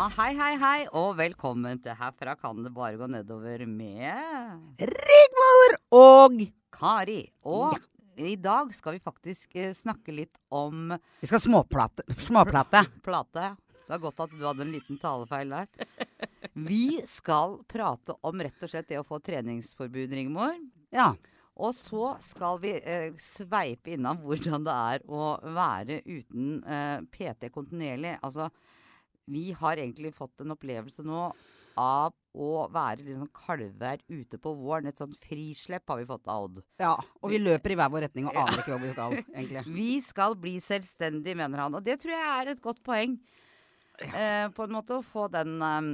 Ja, hei, hei, hei, og velkommen til Herfra kan det bare gå nedover med Rigmor og Kari. Og i dag skal vi faktisk eh, snakke litt om Vi skal småplate. småplate. plate. Det er godt at du hadde en liten talefeil der. Vi skal prate om rett og slett det å få treningsforbud, Rigmor. Ja. Og så skal vi eh, sveipe innom hvordan det er å være uten eh, PT kontinuerlig. Altså, vi har egentlig fått en opplevelse nå av å være litt sånn kalver ute på våren. Et sånn frislepp har vi fått av Odd. ja. Og vi løper i hver vår retning og aner ikke hvor vi skal, egentlig. Vi skal bli selvstendige, mener han. Og det tror jeg er et godt poeng. Eh, på en måte å få den um,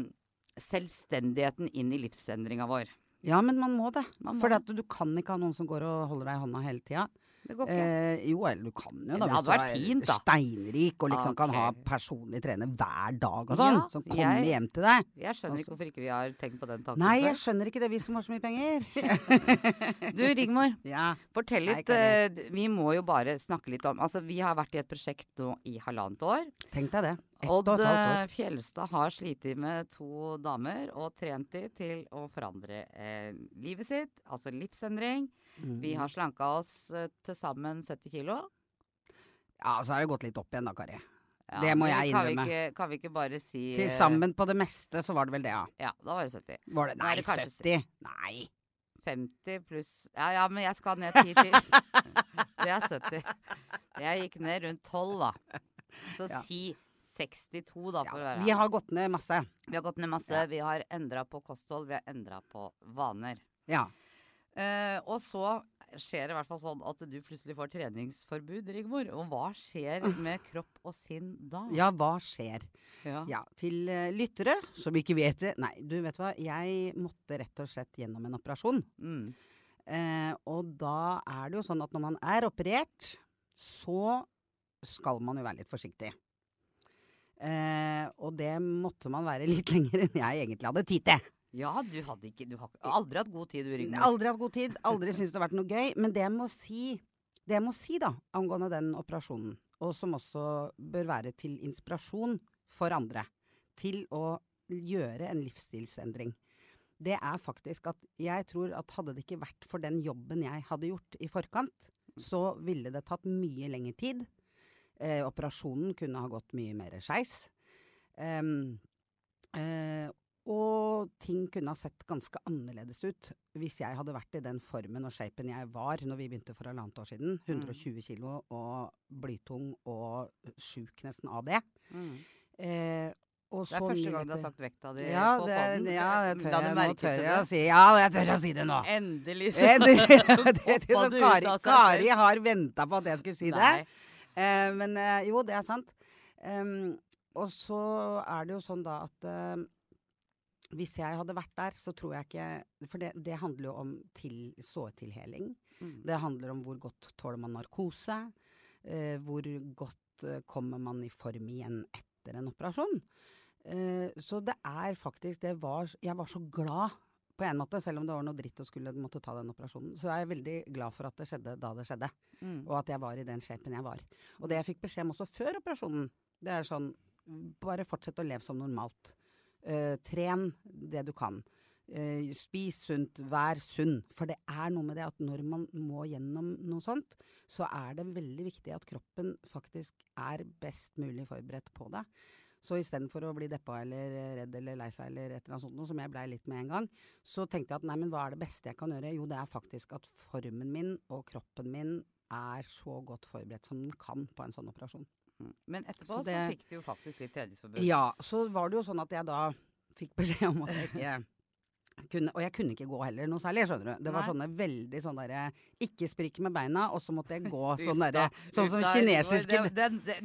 selvstendigheten inn i livsendringa vår. Ja, men man må det. For du kan ikke ha noen som går og holder deg i hånda hele tida. Det går ikke. Eh, jo, eller du kan jo, da. Det hadde vært fint, da. steinrik og liksom kan ha personlig trener hver dag og sånn. Ja, som kommer jeg- hjem til deg. Jeg skjønner ikke hvorfor ikke vi har tenkt på den tanken Nei, jeg skjønner ikke det, vi som har så mye penger. Du Rigmor, Ja. fortell litt. Kari. eh, vi må jo bare snakke litt om Altså, vi har vært i et prosjekt nå i halvannet år. Tenk deg det. Odd eh, Fjelstad har slitt med to damer og trent de til å forandre eh, livet sitt. Altså livsendring. Vi Mm. har slanka oss eh, til sammen 70 kilo. Ja, så har det gått litt opp igjen da, Kari. Ja, Det må jeg jeg kan vi innrømme. ikke- Kan vi ikke bare si Til eh, sammen på det meste så var det vel det, ja. Ja, da var det 70. Var det, nei, det kanskje 70? Nei. 50 pluss Ja ja, men jeg skal ned 10 til. Det er 70. Jeg gikk ned rundt 12, da. Så Ja. si 62, da, for å være vi har gått ned masse. Vi har gått ned masse. Vi har endra på kosthold. Vi har endra på vaner. Ja. Uh, og så skjer det i hvert fall sånn at du plutselig får treningsforbud, Rigmor. Og hva skjer med kropp og sinn da? Ja, hva skjer? Ja. Ja, til uh, lyttere som ikke vet det Nei, du vet hva. Jeg måtte rett og slett gjennom en operasjon. Mm. Uh, og da er det jo sånn at når man er operert, så skal man jo være litt forsiktig. Eh, og det måtte man være litt lenger enn jeg egentlig hadde tid til. ja, du hadde ikke Du har aldri hatt god tid, du, Rigmor. Aldri hatt god tid, aldri syntes det har vært noe gøy. Men det jeg må si, det jeg må si da, angående den operasjonen, og som også bør være til inspirasjon for andre, til å gjøre en livsstilsendring, det er faktisk at jeg tror at hadde det ikke vært for den jobben jeg hadde gjort i forkant, så ville det tatt mye lengre tid. Eh, operasjonen kunne ha gått mye mer skeis. Um, eh, og ting kunne ha sett ganske annerledes ut hvis jeg hadde vært i den formen og shapen jeg var når vi begynte for halvannet år siden. 120 kilo og blytung og sjuk nesten av det. Mm. Eh, Det er så første gang du har sagt vekta di ja, på det, podden. ja, det tør jeg. Nå tør jeg å si Ja, jeg tør å si det nå. Endelig så, det, det, det, så Kari, Kari har venta på at jeg skulle si det. Eh, men eh, jo, det er sant. Em, og så er det jo sånn da at eh, hvis jeg hadde vært der, så tror jeg ikke For det, det handler jo om til, såretilheling. Mm. Det handler om hvor godt tåler man narkose. Eh, hvor godt eh, kommer man i form igjen etter en operasjon. Eh, så det er faktisk det var, Jeg var så glad på en måte, selv om det var noe dritt å skulle måtte ta den operasjonen. Så er jeg veldig glad for at det skjedde da det skjedde Mm. og at jeg var i den shapen jeg var. Og det jeg fikk beskjed om også før operasjonen, det er sånn Bare fortsett å leve som normalt. Uh, tren det du kan. Uh, spis sunt, vær sunn. For det er noe med det at når man må gjennom noe sånt, så er det veldig viktig at kroppen faktisk er best mulig forberedt på det. Så istedenfor å bli deppa eller redd eller lei seg eller et eller annet sånt, noe, som jeg blei litt med en gang, så tenkte jeg at nei, men hva er det beste jeg kan gjøre? Jo, det er faktisk at formen min og kroppen min er så godt forberedt som den kan på en sånn operasjon. Mm. Men etterpå Så så, fikk du jo faktisk litt tredjesforbud. Ja, så var det jo sånn at jeg da fikk beskjed om at jeg ikke kunne Og jeg kunne ikke gå heller noe særlig, skjønner du. Det var Nei. sånne veldig sånn derre Ikke sprikke med beina, og så måtte jeg gå sånn derre Sånn som kinesiske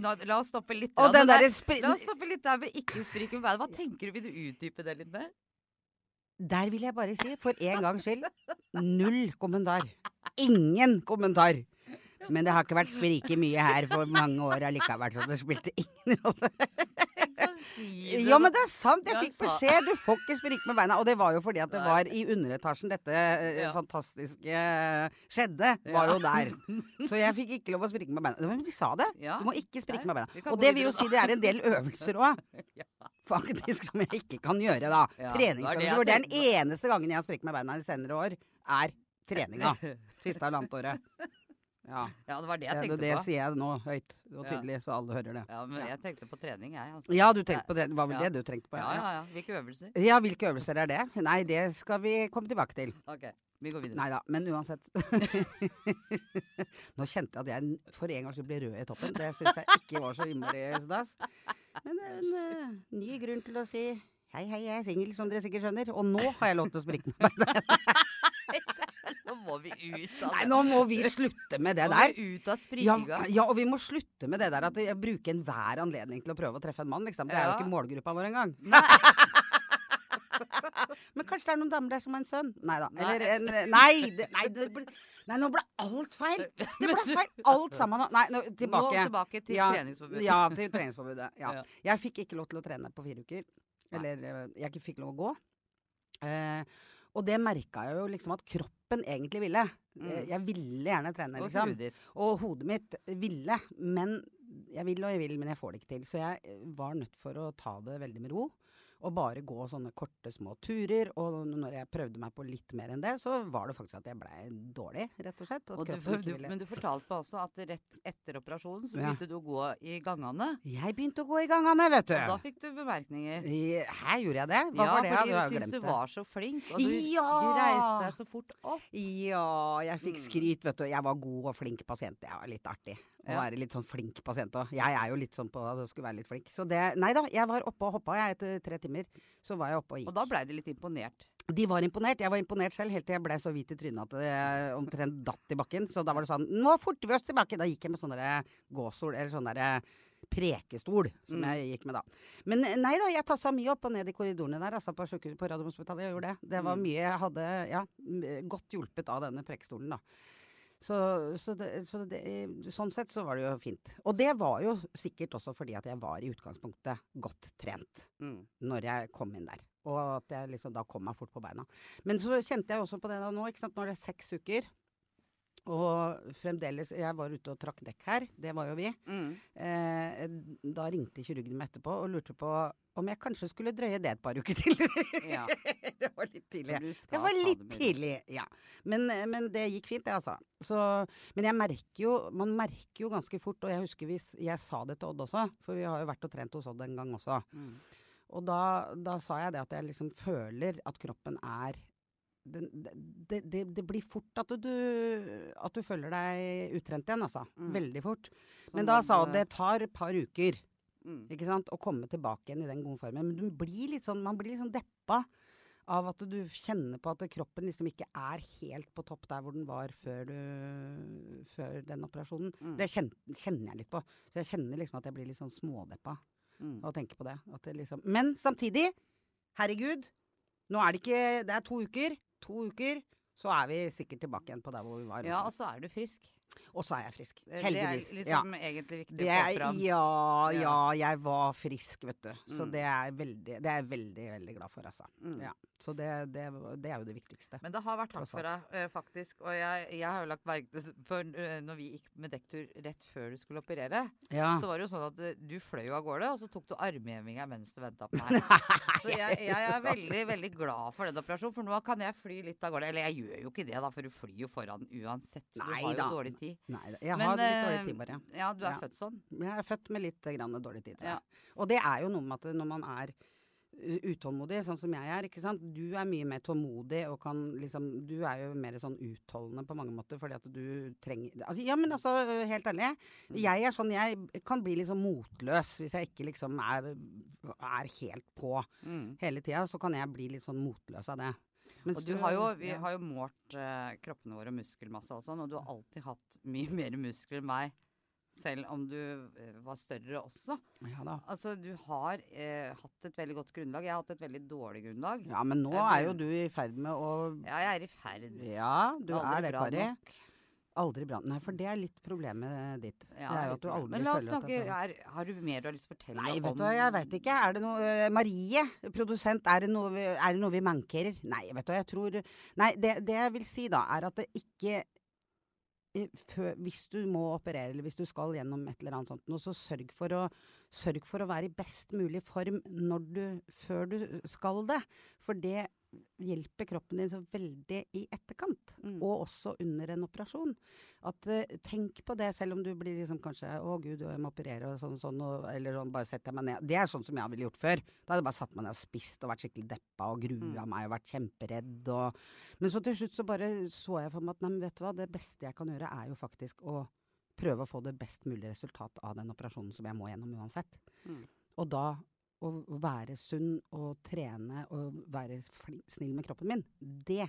nå, La oss stoppe litt. La oss stoppe der med ikke sprike med beina. Hva tenker du? Vil du utdype det litt mer? Der vil jeg bare si, for en gangs skyld, null kommentar. Ingen kommentar. Men det har ikke vært sprike mye her for mange år allikevel, så det spilte ingen rolle. Ja, men det er sant! Jeg fikk beskjed. Du får ikke sprike med beina. Og det var jo fordi at det var i underetasjen dette eh, Ja. fantastiske skjedde. Var jo der. Så jeg fikk ikke lov å sprike med beina. Men de sa det. Du må ikke sprike med beina. Og det vil jo si det er en del øvelser òg. Faktisk, som jeg ikke kan gjøre, da. Treningsøvelser. For det det er den eneste gangen jeg har sprukket med beina i senere år, er treninga. Siste halvannet året. Ja. Ja, det var det Det, jeg det, tenkte det på. sier jeg nå høyt og Ja. tydelig, så alle hører det. Ja, men Ja. jeg tenkte på trening, jeg. Altså. Ja, du tenkte på det. Det var vel Ja. det du tenkte på? Ja, ja, ja. Hvilke øvelser? Ja, hvilke øvelser er det? Nei, det skal vi komme tilbake til. Ok, vi går videre. Nei da, men uansett. Nå kjente jeg at jeg for en gangs skyld ble rød i toppen. Det syns jeg ikke var så innmari stas. Men det er en uh, ny grunn til å si hei, hei, jeg er singel, som dere sikkert skjønner. Og nå har jeg lov til å sprikke med beina. Må vi ut av Nei, nå må vi slutte med det må der. vi ut av Ja, ja, og vi må slutte med det der at vi bruker enhver anledning til å prøve å treffe en mann, liksom. Det er jo ikke målgruppa vår engang. Men kanskje det er noen damer der som har en sønn? Nei. Eller en Nei! Det, nei, det ble, nei, nå ble alt feil! Det ble feil alt sammen. Nei, nå, tilbake. Nå tilbake til Ja, treningsforbudet. Ja, til treningsforbudet. Ja. Ja. Jeg fikk ikke lov til å trene på fire uker. Eller eh, jeg fikk lov å gå. Eh, og det merka jeg jo liksom at kroppen egentlig ville. Mm. Eh, Jeg ville gjerne trene, liksom. huet. Og hodet mitt ville, men jeg vil og jeg vil, men jeg får det ikke til. Så jeg eh, var nødt for å ta det veldig med ro. Og bare gå sånne korte, små turer. Og når jeg prøvde meg på litt mer enn det, så var det faktisk at jeg blei dårlig, rett og slett. Og du, du, men du fortalte meg også at rett etter operasjonen så Ja. begynte du å gå i gangene. Jeg begynte å gå i gangene, vet du. Og da fikk du bemerkninger. Her gjorde jeg det? Hva ja, var det? fordi Du syntes du var så flink, og du Ja! reiste deg så fort opp. Ja, jeg fikk Mm. skryt, vet du. Jeg var god og flink pasient. Det var litt artig. Å være litt sånn flink pasient òg. Jeg er jo litt sånn på at du skulle være litt flink. Så det Nei da, jeg var oppe og hoppa, jeg, etter tre timer. Så var jeg oppe og gikk. Og da blei de litt imponert. De var imponert. Jeg var imponert selv helt til jeg ble så hvit i trynet at jeg omtrent datt i bakken. Så da var det sånn Nå forter vi oss tilbake! Da gikk jeg med sånn derre gåstol, eller sånn derre prekestol, som Mm. jeg gikk med da. Men eh, nei da, jeg tassa mye opp og ned i korridorene der, altså på sykehuset på Radiumhospitalet. Jeg gjorde det. Det var Mm. mye jeg hadde, ja, godt hjulpet av denne prekestolen, da. Så, så, det, så det, sånn sett så var det jo fint. Og det var jo sikkert også fordi at jeg var i utgangspunktet godt trent Mm. når jeg kom inn der. Og at jeg liksom da kom meg fort på beina. Men så kjente jeg også på det da nå, ikke sant. Nå er seks uker. Og fremdeles Jeg var ute og trakk dekk her. Det var jo vi. Mm. Eh, da ringte kirurgen meg etterpå og lurte på om jeg kanskje skulle drøye det et par uker til. Ja. det var litt tidlig. Det var litt tidlig, ja. Men, men det gikk fint, det, altså. Så, men jeg merker jo Man merker jo ganske fort, og jeg husker vi, jeg sa det til Odd også, for vi har jo vært og trent hos Odd en gang også. Mm. Og da, da sa jeg det at jeg liksom føler at kroppen er det, det, det, det blir fort at du, at du føler deg utrent igjen, altså. Mm. Veldig fort. Sånn Men da sa hun det tar et par uker Mm. ikke sant, å komme tilbake igjen i den gode formen. Men du blir litt sånn, man blir litt sånn deppa av at du kjenner på at kroppen liksom ikke er helt på topp der hvor den var før, du, før den operasjonen. Mm. Det kjenner, kjenner jeg litt på. Så jeg kjenner liksom at jeg blir litt sånn smådeppa Mm. av å tenke på det liksom. Men samtidig, herregud, nå er det ikke Det er to uker. To uker, så er vi sikkert tilbake igjen på der hvor vi var. Ja, og så er du frisk. Og så er jeg frisk. Heldigvis. Det er er ja. liksom egentlig viktig Det å få fram. ja, Ja. jeg var frisk, vet du. Så Mm. det er veldig, det er jeg veldig, veldig glad for, altså. Mm. Ja. Så det, det, det er jo det viktigste. Men det har vært hardt for deg, eh, faktisk. Og jeg, jeg har jo lagt merke til For eh, når vi gikk med dekktur rett før du skulle operere, Ja. så var det jo sånn at eh, du fløy jo av gårde, og så tok du armhevinga mens du venta på meg. Så jeg, jeg er veldig, veldig glad for den operasjonen, for nå kan jeg fly litt av gårde. Eller jeg gjør jo ikke det, da, for du flyr jo foran uansett. Så du Nei har jo da. dårlig tid. Nei, jeg Men, har litt eh, dårlig tid, bare. Ja, du er Ja. født sånn. Jeg er født med litt grann dårlig tid, tror jeg. Ja. Og det er jo noe med at når man er utålmodig, sånn som jeg er, ikke sant. Du er mye mer tålmodig og kan liksom Du er jo mer sånn utholdende på mange måter fordi at du trenger altså, Ja, men altså, helt ærlig. Jeg er sånn Jeg kan bli sånn motløs hvis jeg ikke liksom er, er helt på Mm. hele tida. Så kan jeg bli litt sånn motløs av det. Og du har jo, vi har jo målt eh, kroppene våre og muskelmasse og sånn, og du har alltid hatt mye mer muskler enn meg. Selv om du eh, var større også. ja da. Altså, du har eh, hatt et veldig godt grunnlag. Jeg har hatt et veldig dårlig grunnlag. Ja, men nå er jo du i ferd med å Ja, jeg er i ferd. Ja, du er det, Kari. nok. Aldri brann. Nei, for det er litt problemet ditt. Ja, det er jo at du aldri Men la oss snakke er Har du mer du har lyst til å fortelle Nei, om vet du hva, jeg veit ikke. Er det noe eh, Marie, produsent, er det noe, vi- er det noe vi mankerer? Nei, vet du hva, jeg tror Nei, det, det jeg vil si da, er at det ikke eh, Hvis du må operere, eller hvis du skal gjennom et eller annet sånt, noe, så sørg for å sørg for å være i best mulig form når du, før du skal det. For det hjelper kroppen din så veldig i etterkant, Mm. og også under en operasjon. At uh, Tenk på det, selv om du blir liksom kanskje 'Å gud, jeg må operere', og sånn, sånn og, eller sånn, bare setter jeg meg ned. Det er sånn som jeg ville gjort før. Da hadde jeg bare satt meg ned og spist og vært skikkelig deppa og grua Mm. meg og vært kjemperedd og Men så til slutt så bare så jeg for meg at nei, men vet du hva, det beste jeg kan gjøre er jo faktisk å prøve å få det best mulige resultat av den operasjonen som jeg må gjennom uansett. Mm. Og da å være sunn og trene og være snill med kroppen min, det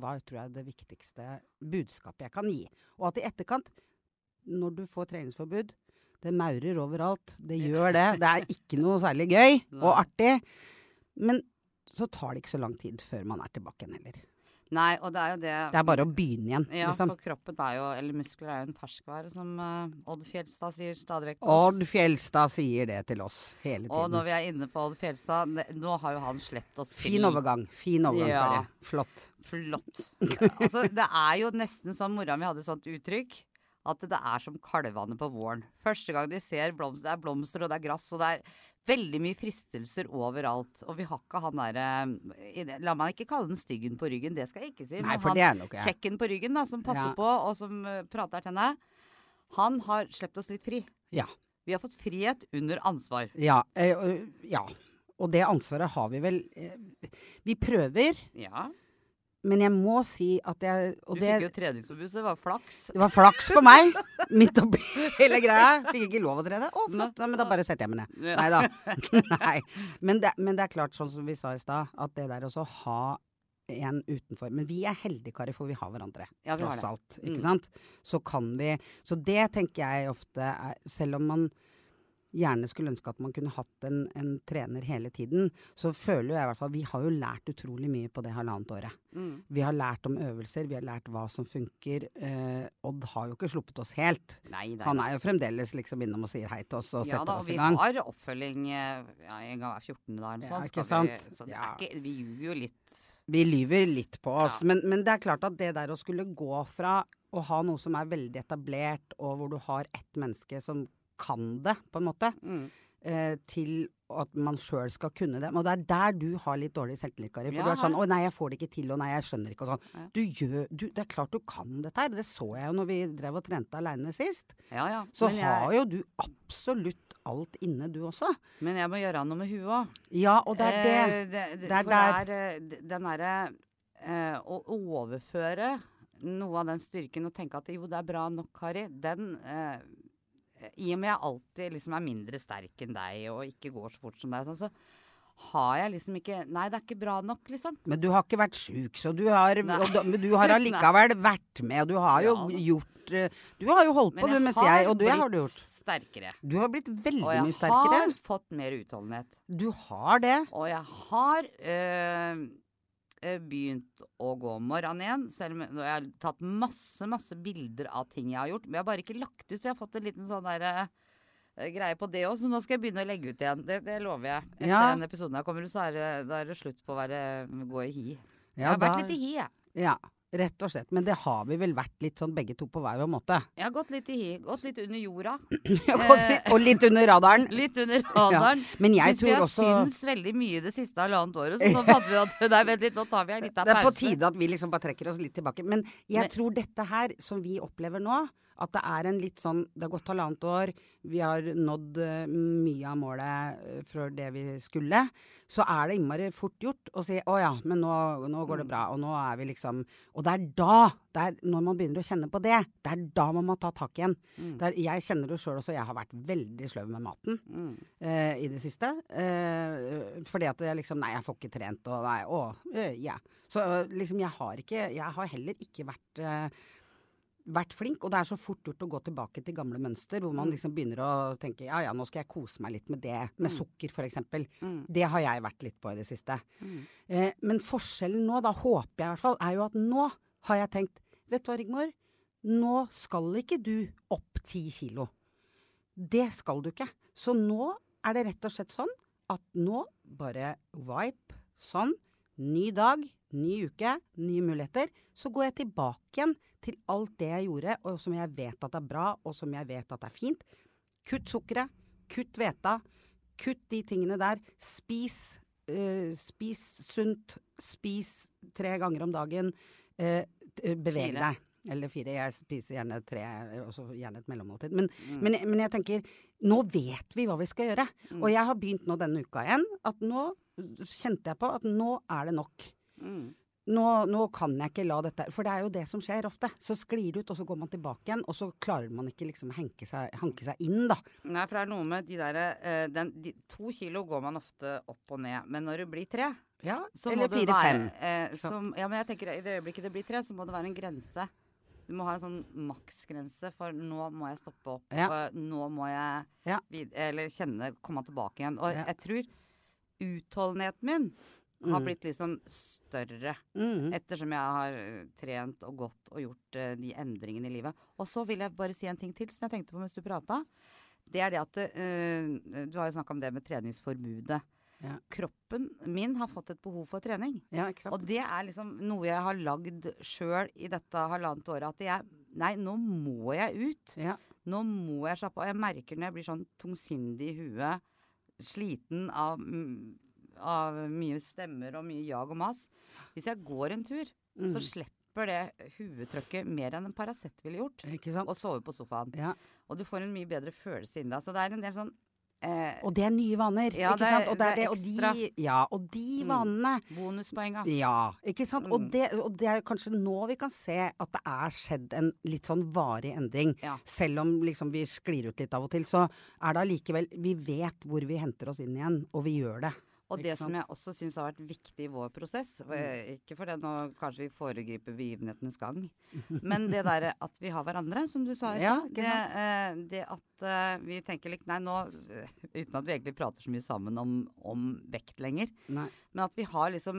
var tror jeg det viktigste budskapet jeg kan gi. Og at i etterkant, når du får treningsforbud Det maurer overalt. Det gjør det. Det er ikke noe særlig gøy og artig. Men så tar det ikke så lang tid før man er tilbake igjen heller. Nei, og det er jo det Det er bare å begynne igjen, Ja, liksom. for kroppen er jo, eller muskler er jo en ferskvare, som uh, Odd Fjelstad sier stadig vekk til oss. Odd Fjelstad sier det til oss hele tiden. Og når vi er inne på Odd Fjelstad, nå har jo han sluppet oss fri. Fin overgang. Fin overgang, Ja. Kari. Flott. Flott. altså, det er jo nesten sånn Mora mi hadde et sånt uttrykk. At det er som kalvene på våren. Første gang de ser blomster, det er blomster og det er gress, og det er veldig mye fristelser overalt. Og vi har ikke han derre La meg ikke kalle den styggen på ryggen, det skal jeg ikke si. Nei, men for han det er nok jeg. kjekken på ryggen da, som passer Ja. på, og som eh, prater til henne, han har sluppet oss litt fri. Ja. Vi har fått frihet under ansvar. Ja, eh, øh, ja. Og det ansvaret har vi vel eh, Vi prøver, Ja. Men jeg må si at jeg Du det, fikk jo treningsforbud, så det var flaks. det var flaks for meg, midt oppi hele greia. Fikk ikke lov å trene. Å, flott. Nei, men da bare setter jeg meg ned. Nei da. Nei. Men det, men det er klart, sånn som vi sa i stad, at det der også ha en utenfor Men vi er heldige, Kari, for vi har hverandre. Ja, vi har tross det. alt. Ikke Mm. sant? Så kan vi Så det tenker jeg ofte er Selv om man gjerne skulle ønske at man kunne hatt en, en trener hele tiden, så føler jeg i hvert fall Vi har jo lært utrolig mye på det halvannet året. Mm. Vi har lært om øvelser, vi har lært hva som funker. Eh, Odd har jo ikke sluppet oss helt. Nei, nei, Han er jo fremdeles liksom innom og sier hei til oss og ja setter da, oss i gang. har oppfølging eh, ja, en gang hver 14. dag eller Ja, sånn. ikke sant? vi- Så det Ja. er ikke, vi ljuger jo litt. Vi lyver litt på oss. Ja. Men, men det er klart at det der å skulle gå fra å ha noe som er veldig etablert, og hvor du har ett menneske som kan det, på en måte, Mm. eh, til at man sjøl skal kunne det. Og det er der du har litt dårlig selvtillit, Kari. For Ja, du er sånn 'Å nei, jeg får det ikke til', og 'nei, jeg skjønner ikke', og sånn. Ja. Du gjør du, Det er klart du kan dette her. Det så jeg jo når vi drev og trente aleine sist. Ja, ja. Så men, har jeg, jo du absolutt alt inne, du også. men jeg må gjøre noe med huet òg. Ja, og det er det. Eh, det, Det der. det er eh, der den derre eh, Å overføre noe av den styrken og tenke at jo, det er bra nok, Kari, den eh, I og med jeg alltid liksom er mindre sterk enn deg og ikke går så fort som deg, sånn, så har jeg liksom ikke Nei, det er ikke bra nok, liksom. Men du har ikke vært sjuk, så du har, men du har allikevel vært med, og du har jo Ja gjort eh, Du har jo holdt på, du, mens jeg Og det har du gjort. sterkere. Du har blitt veldig mye sterkere. Og jeg har fått mer utholdenhet. Du har det. Og jeg har øh, begynt å gå om morgenen igjen. Selv om jeg har tatt masse, masse bilder av ting jeg har gjort. Men jeg har bare ikke lagt ut, for jeg har fått en liten sånn der, uh, greie på det òg. Så nå skal jeg begynne å legge ut igjen. Det, det lover jeg. Etter Ja. den episoden her kommer så er det, da er det slutt på å være, gå i hi. Jeg Ja, har vært da- litt i hi, jeg. Ja, rett og slett. Men det har vi vel vært litt sånn begge to på hver vår måte. Jeg har gått litt i hi. Gått litt under jorda. Litt, og litt under radaren. Litt under radaren. Men jeg Syns vi tror har også syns veldig mye det siste halvannet året, så nå fant vi at Nei, vent litt, nå tar vi en liten pause. Det er på tide at vi liksom bare trekker oss litt tilbake. Men jeg Men- tror dette her, som vi opplever nå, at det er en litt sånn Det har gått halvannet år, vi har nådd eh, mye av målet uh, for det vi skulle. Så er det innmari fort gjort å si 'Å ja, men nå, nå går det bra', og nå er vi liksom Og det er da, det er når man begynner å kjenne på det, det er da man må ta tak igjen. Mm. Er, jeg kjenner det sjøl også, jeg har vært veldig sløv med maten Mm. eh, i det siste. Eh, fordi at jeg liksom Nei, jeg får ikke trent, og nei, å, ja. Yeah. Så liksom, jeg har ikke Jeg har heller ikke vært eh, vært flink, og det er så fort gjort å gå tilbake til gamle mønster, hvor man Mm. liksom begynner å tenke ja ja, nå skal jeg kose meg litt med det, med Mm. sukker f.eks. Mm. Det har jeg vært litt på i det siste. Mm. Eh, men forskjellen nå, da håper jeg i hvert fall, er jo at nå har jeg tenkt Vet du hva, Rigmor? Nå skal ikke du opp ti kilo. Det skal du ikke. Så nå er det rett og slett sånn at nå bare wipe sånn. Ny dag, ny uke, nye muligheter. Så går jeg tilbake igjen til alt det jeg gjorde, og som jeg vet at er bra, og som jeg vet at er fint. Kutt sukkeret. Kutt hveta. Kutt de tingene der. Spis. eh, spis sunt. Spis tre ganger om dagen. Eh, beveg Fire. deg. Eller fire. Jeg spiser gjerne tre, og så gjerne et mellommåltid. Men, Mm. men, men jeg tenker, nå vet vi hva vi skal gjøre. Mm. Og jeg har begynt nå denne uka igjen, at nå kjente jeg på at nå er det nok. Mm. Nå, nå kan jeg ikke la dette For det er jo det som skjer ofte. Så sklir det ut, og så går man tilbake igjen, og så klarer man ikke liksom å henke seg, hanke seg inn, da. Nei, for det er noe med de derre eh, de, To kilo går man ofte opp og ned, men når det blir tre, Ja, så eller fire-fem. eh, Ja, men jeg tenker i det øyeblikket det blir tre, så må det være en grense. Du må ha en sånn maksgrense, for nå må jeg stoppe opp. Ja. Og nå må jeg Ja. vid eller kjenne komme tilbake igjen. Og Ja. jeg tror utholdenheten min har Mm. blitt liksom større. mm. Ettersom jeg har eh, trent og gått og gjort uh, de endringene i livet. Og så vil jeg bare si en ting til som jeg tenkte på mens du prata. Det er det at uh, Du har jo snakka om det med treningsforbudet. Ja. Kroppen min har fått et behov for trening. Ja. Og det er liksom noe jeg har lagd sjøl i dette halvannet året. At jeg Nei, nå må jeg ut. Ja. Nå må jeg slappe av. Jeg merker når jeg blir sånn tungsindig i huet, sliten av, mm, av mye stemmer og mye jag og mas. Hvis jeg går en tur, så Mm. slipper det huetrykket mer enn en Paracet ville gjort. Og sove på sofaen. Ja. Og du får en mye bedre følelse inni deg. Så det er en del sånn eh, Og det er nye vaner, Ja, ikke sant. Og det det og de, ja, og de Mm. bonuspoenga. Ja, ikke sant. Og, Mm. det, og det er kanskje nå vi kan se at det er skjedd en litt sånn varig endring. Ja. Selv om liksom vi sklir ut litt av og til, så er det allikevel Vi vet hvor vi henter oss inn igjen, og vi gjør det. Og det som jeg også syns har vært viktig i vår prosess, jeg- ikke fordi nå kanskje vi foregriper begivenhetenes gang, men det derre at vi har hverandre, som du sa i stad. Ja, det, eh, det at eh, vi tenker litt Nei, nå Uten at vi egentlig prater så mye sammen om, om vekt lenger, Nei. men at vi har liksom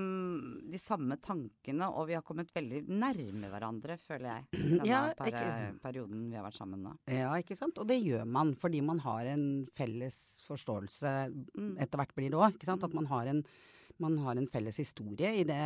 de samme tankene, og vi har kommet veldig nærme hverandre, føler jeg. Denne Ja, per, perioden vi har vært sammen nå. Ja, ikke sant. Og det gjør man fordi man har en felles forståelse Mm. etter hvert blir det òg, ikke sant. At man har en man har en felles historie i det,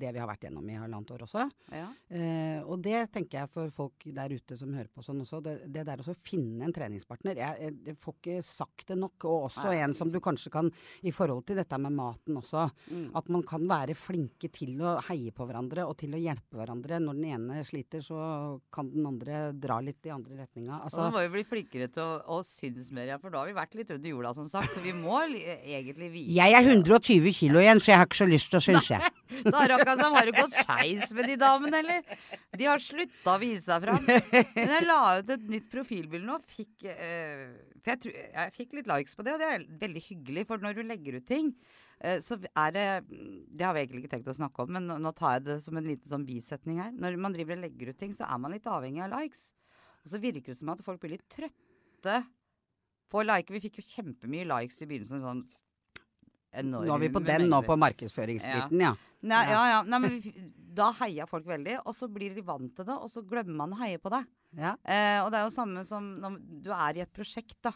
det vi har vært gjennom i halvannet år også. Ja. Eh, og det tenker jeg for folk der ute som hører på sånn også, det, det der å finne en treningspartner. Jeg, jeg, får ikke sagt det nok. Og også Nei. en som du kanskje kan, i forhold til dette med maten også, Mm. at man kan være flinke til å heie på hverandre og til å hjelpe hverandre. Når den ene sliter, så kan den andre dra litt i andre retninga. Og Altså, så må vi bli flinkere til å, å synes mer, ja, for da har vi vært litt under jorda, som sagt. Så vi må egentlig vise jeg er 120 kilo igjen, så jeg har ikke så lyst til å jeg. Da Rakasa, har det gått skeis med de damene, eller? De har slutta å vise seg fram. Men jeg la ut et nytt profilbilde nå, fikk, eh, for jeg, jeg fikk litt likes på det, og det er veldig hyggelig. For når du legger ut ting, eh, så er det Det har vi egentlig ikke tenkt å snakke om, men nå, nå tar jeg det som en liten sånn bisetning her. Når man driver og legger ut ting, så er man litt avhengig av likes. Og så virker det som at folk blir litt trøtte på å like. Vi fikk jo kjempemye likes i begynnelsen. sånn enorme Nå er vi på den nå, på markedsføringsbiten, ja. Nei, Ja. ja, ja. Nei, men da heia folk veldig, og så blir de vant til det, og så glemmer man å heie på det. ja. Eh, og det er jo samme som når du er i et prosjekt, da.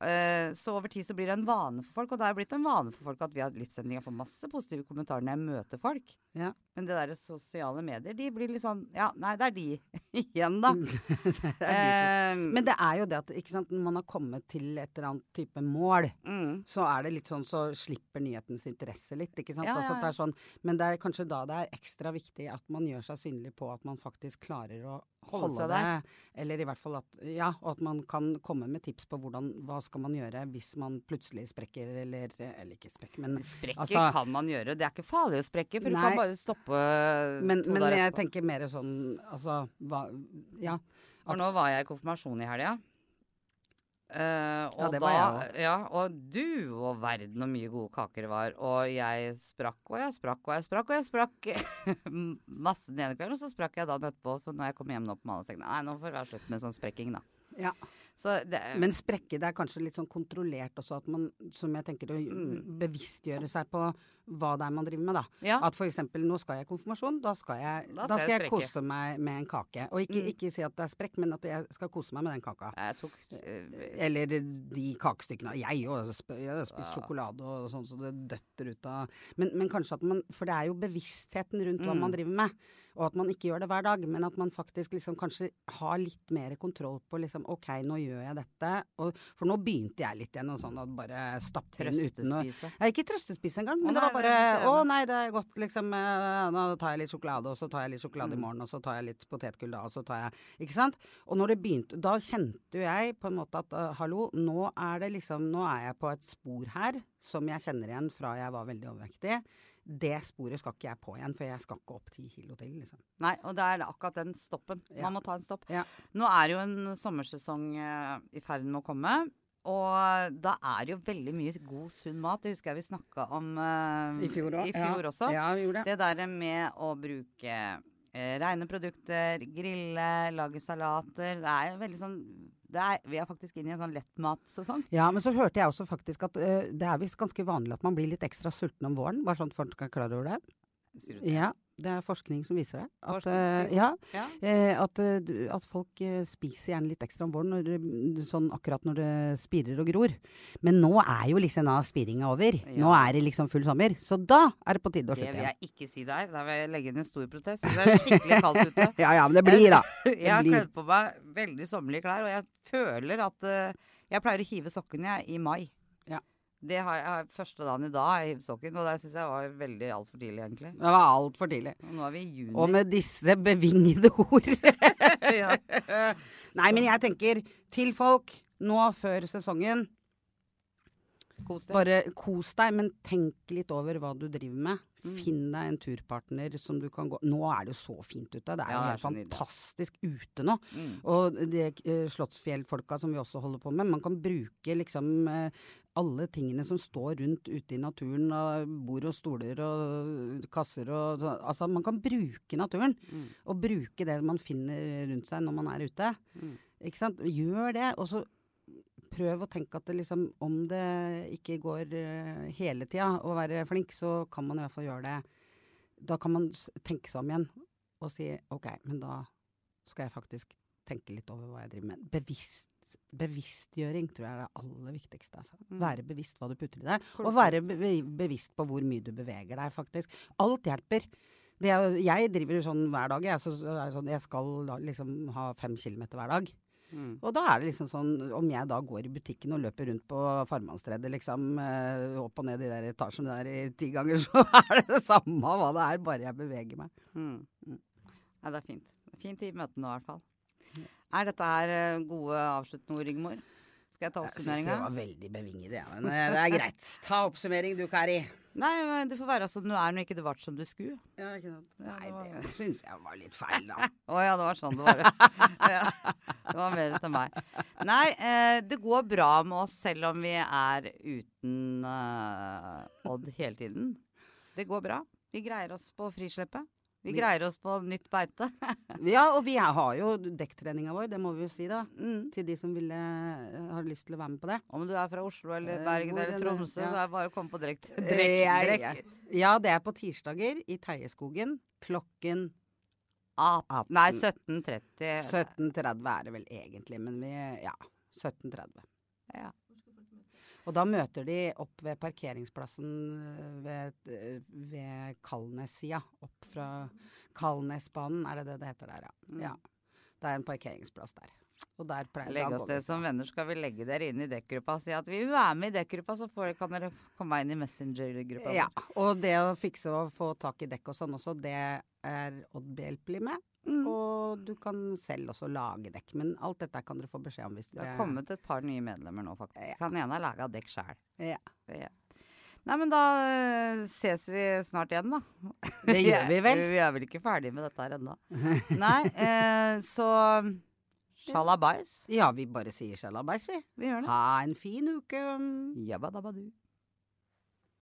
Eh, så over tid så blir det en vane for folk, og det er blitt en vane for folk at vi har livsendringer får masse positive kommentarer når jeg møter folk. Ja. Men det derre sosiale medier, de blir litt sånn Ja, nei, det er de igjen, da. Det de. Eh, Men det er jo det at ikke sant, når man har kommet til et eller annet type mål, mm, så er det litt sånn så slipper nyhetens interesse litt. ikke sant? Ja, Altså, ja, det er sånn, men det er kanskje da det er ekstra viktig at man gjør seg synlig på at man faktisk klarer å Holde holde, seg det. der. Eller i hvert fall at Ja, og at man kan komme med tips på hvordan, hva skal man gjøre hvis man plutselig sprekker, eller Eller ikke sprekker, men Sprekker altså- kan man gjøre. Det er ikke farlig å sprekke, for Nei. Bare stoppe Men, men jeg tenker mer sånn Altså, hva Ja. For nå var jeg i konfirmasjon i helga. Uh, og Ja, det da, var jeg Ja, og du og verden og mye gode kaker det var. Og jeg sprakk og jeg sprakk og jeg sprakk og jeg sprakk masse den ene kvelden. Og så sprakk jeg dagen etterpå. Så når jeg kom hjem nå på mandag, tenkte jeg nei, nå får det være slutt med sånn sprekking, da. Ja. Så det, Men sprekke, det er kanskje litt sånn kontrollert også, at man, som jeg tenker, å Mm. bevisstgjøre seg på hva det er man driver med, da. ja. At eksempel, nå skal jeg i konfirmasjon, da skal jeg, Da da skal skal jeg jeg kose meg med en kake. Og ikke, Mm. ikke si at det er sprekk, men at jeg skal kose meg med den kaka. Jeg tok eh, Eller de kakestykkene. Jeg har spist sjokolade og sånn så det døtter ut av men, men kanskje at man For det er jo bevisstheten rundt hva Mm. man driver med. Og at man ikke gjør det hver dag, men at man faktisk liksom kanskje har litt mer kontroll på liksom OK, nå gjør jeg dette. Og, for nå begynte jeg litt igjen og sånn at bare stappe inn uten å Trøstespise. Nei, ikke trøstespise engang, men det var nei, bare Å nei, det er godt, liksom. eh, Nå tar jeg litt sjokolade, og så tar jeg litt sjokolade Mm. i morgen, og så tar jeg litt potetgull da, og så tar jeg Ikke sant? Og når det begynte Da kjente jo jeg på en måte at uh, hallo, nå er det liksom Nå er jeg på et spor her som jeg kjenner igjen fra jeg var veldig overvektig. Det sporet skal ikke jeg på igjen, for jeg skal ikke opp ti kilo til, liksom. Nei, og det er akkurat den stoppen. Ja. Man må ta en stopp. Ja. Nå er jo en sommersesong eh, i ferd med å komme. Og da er det jo veldig mye god, sunn mat. Det husker jeg vi snakka om uh, I fjor òg. i fjor også. Ja, vi gjorde det. Det der med å bruke uh, rene produkter, grille, lage salater. Det er jo veldig sånn det er, Vi er faktisk inne i en sånn lettmatsesong. Ja, men så hørte jeg også faktisk at uh, det er visst ganske vanlig at man blir litt ekstra sulten om våren. Bare sånn at folk er klar over det. Sier du det? Ja, det er forskning som viser det. At, eh, ja, Ja. Uh, at, uh, at folk spiser gjerne litt ekstra om våren, når sånn akkurat når det spirer og gror. Men nå er jo liksom da spiringa over. Nå er det liksom full sommer. Så da er det på tide å slutte igjen. Det vil jeg ikke si der. Da vil jeg legge inn en stor protest. Det er skikkelig kaldt ute. Ja ja, men det blir da. Jeg har kledd på meg veldig sommerlige klær, og jeg føler at Jeg pleier å hive sokkene jeg, i mai. Ja. Det har jeg første dagen i dag i jeg sokken, og det syns jeg var veldig altfor tidlig, egentlig. Det var altfor tidlig. Og nå er vi i juni. Og med disse bevingede ord. ja. Nei, men jeg tenker til folk nå før sesongen. Kos deg. Bare kos deg, men tenk litt over hva du driver med. Mm. Finn deg en turpartner som du kan gå Nå er det jo så fint ute. Det er Ja, jo er helt fantastisk ute nå. Mm. Og de uh, Slottsfjellfolka som vi også holder på med. Man kan bruke liksom eh, alle tingene som står rundt ute i naturen. Av bord og stoler og kasser og Altså, man kan bruke naturen. Mm. Og bruke det man finner rundt seg når man er ute. Mm. Ikke sant? Gjør det. Og så prøv å tenke at det liksom, om det ikke går eh, hele tida å være flink, så kan man i hvert fall gjøre det. Da kan man tenke seg om igjen og si OK, men da skal jeg faktisk tenke litt over hva jeg driver med. Bevisst, bevisstgjøring tror jeg er det aller viktigste. Altså. Mm. Være bevisst hva du putter i deg, og være be bevisst på hvor mye du beveger deg, faktisk. Alt hjelper. Det er, jeg driver jo sånn hver dag. Jeg, så, så sånn, jeg skal liksom ha fem kilometer hver dag. Mm. Og da er det liksom sånn, om jeg da går i butikken og løper rundt på Farmannstredet, liksom, eh, opp og ned de der etasjene der i ti ganger, så er det det samme hva det er, bare jeg beveger meg. Mm. Ja, det er fint. Fint i møtene nå, i hvert fall. Er dette her eh, gode avsluttende ord, Rigmor? Skal jeg ta Jeg syns det var veldig bevinget, ja, men eh, det er greit. Ta oppsummering du, Kari. Nei, men du får være som du er når ikke du ble som du skulle. Ja, ikke sant? Ja, Nei, det var- det syns jeg var litt feil, da. Å ja, det var sånn det var. ja. Det var mer til meg. Nei, eh, det går bra med oss selv om vi er uten eh, Odd hele tiden. Det går bra. Vi greier oss på frisleppet. Vi greier oss på nytt beite. Ja, og vi har jo dekktreninga vår, det må vi jo si, da. Mm. Til de som ville, eh, har lyst til å være med på det. Om du er fra Oslo eller Eh, Bergen eller Tromsø, ja. så er det bare å komme på drekk. Ja, det er på tirsdager i Teieskogen klokken 18. Nei, 17.30. 17.30 er det vel egentlig, men vi Ja, 17.30. Ja. Og da møter de opp ved parkeringsplassen ved, ved Kalnes-sida. Opp fra Kalnesbanen, er det det det heter der, ja. Mm. ja. Det er en parkeringsplass der. Og der pleier Legg oss det som venner, skal vi legge dere inn i dekkgruppa og si at vi vil være med i dekkgruppa, så får, kan dere komme inn i Messenger-gruppa. Ja, og det å fikse og få tak i dekk og sånn også, det er Odd behjelpelig med. Mm. Og du kan selv også lage dekk, men alt dette kan dere få beskjed om hvis Det har kommet et par nye medlemmer nå, faktisk. Ja. Han ene har laga dekk sjæl. Ja. Ja. Nei, men da eh, ses vi snart igjen, da. Det gjør vi vel. Vi er vel ikke ferdig med dette her ennå. Nei, eh, så sjalabais. Ja, vi bare sier sjalabais, vi. Vi gjør det. Ha en fin uke. Jabba dabba du.